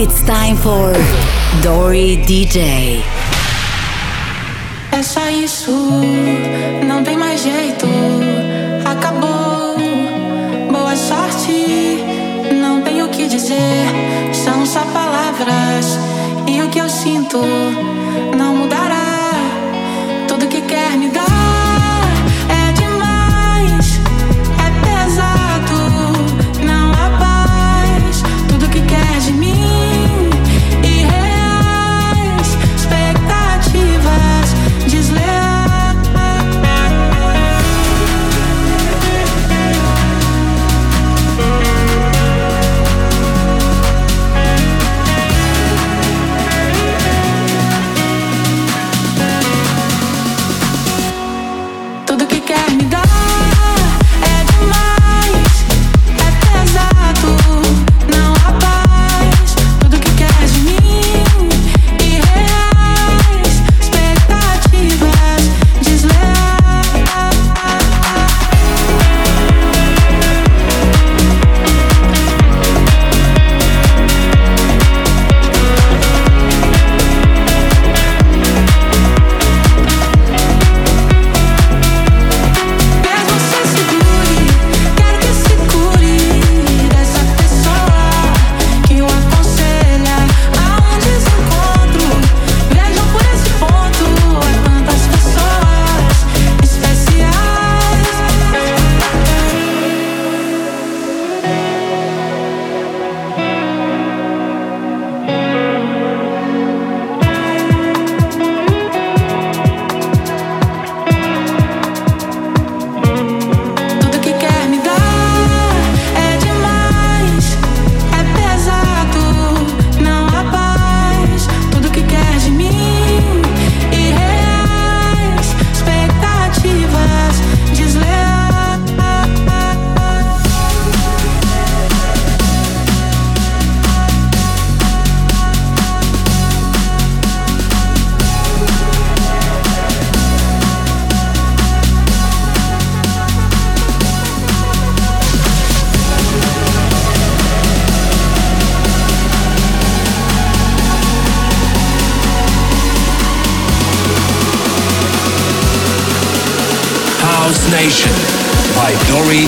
It's time for Dory DJ. É só isso, não tem mais jeito. Acabou. Boa sorte, não tenho o que dizer. São só palavras e o que eu sinto não mudará. Tudo que quer me dar.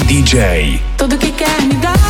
DJ. Tudo que quer me dar.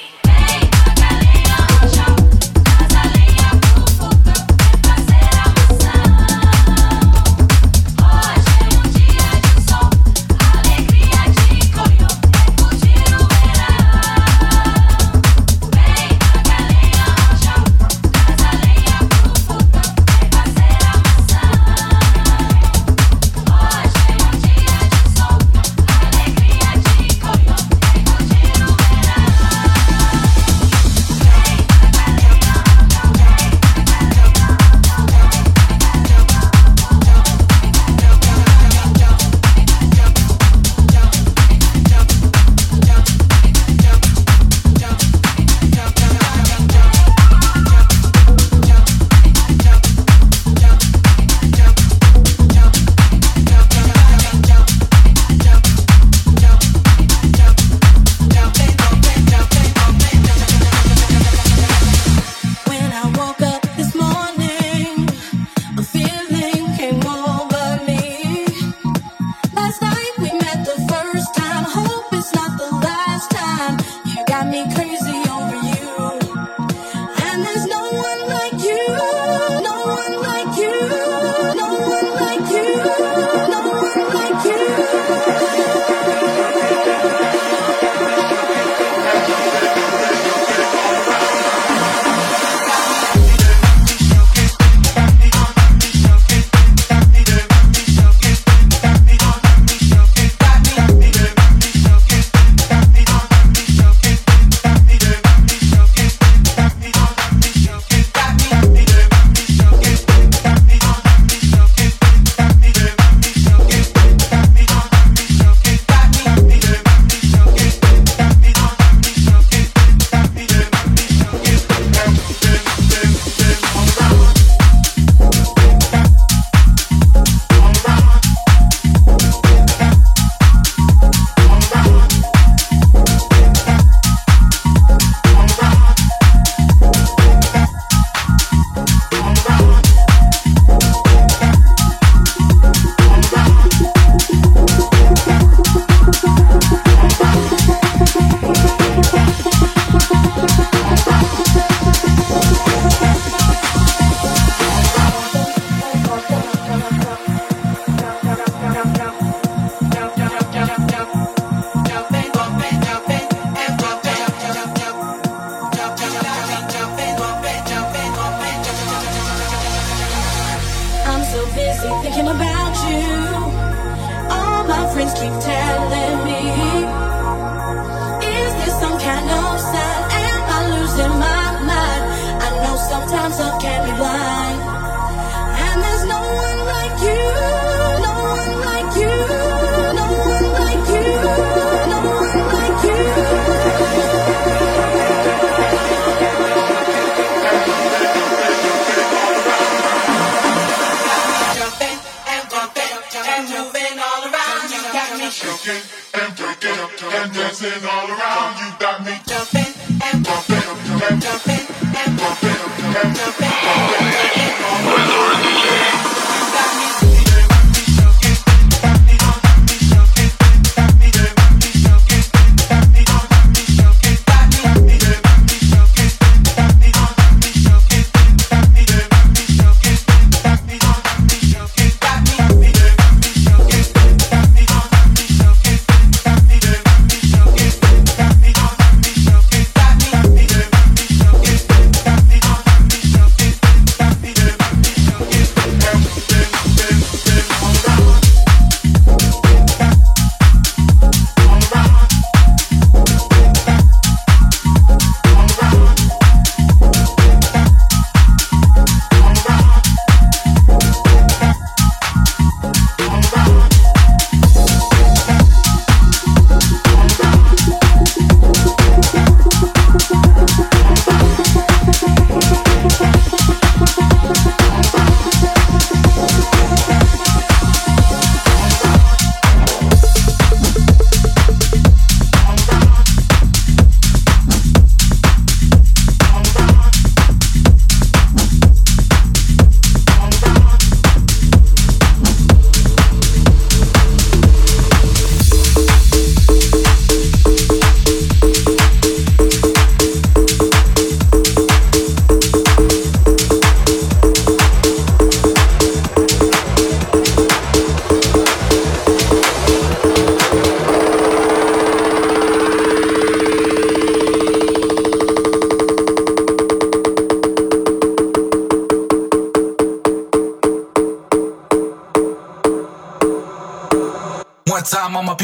friends keep telling me Is this some kind of sign? Am I losing my mind? I know sometimes I'm dancing all around. You got me jumping and bumping and jumping and bumping and jumping. And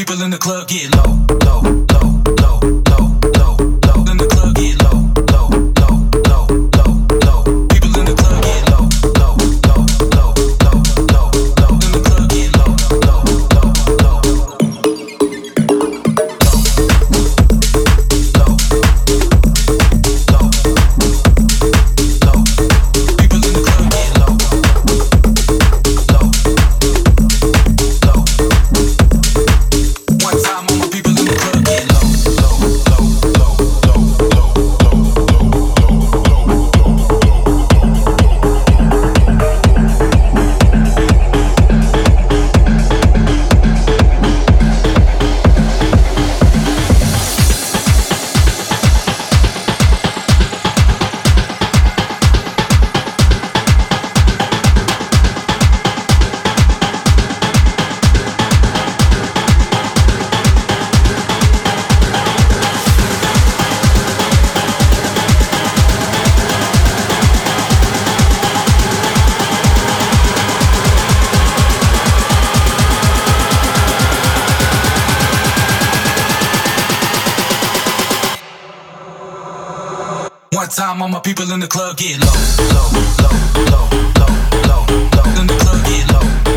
people in the club. One time, all my people in the club get low, low, low, low, low, low, low. In the club get low.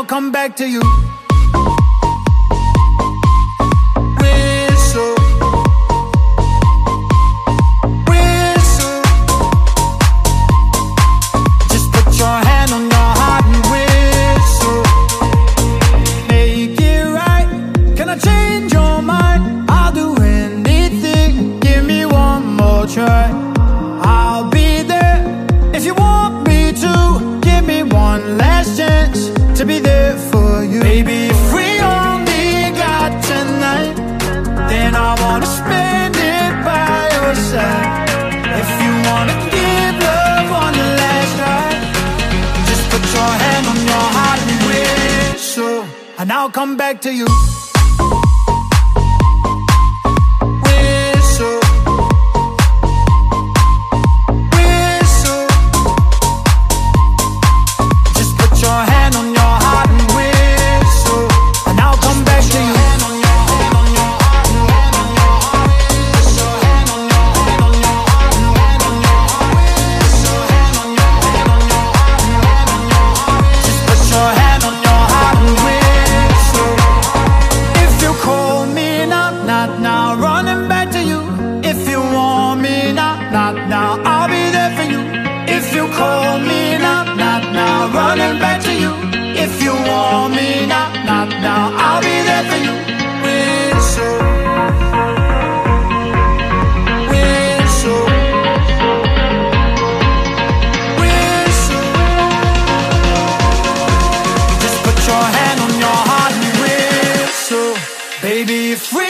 I'll come back to you. to you. If free.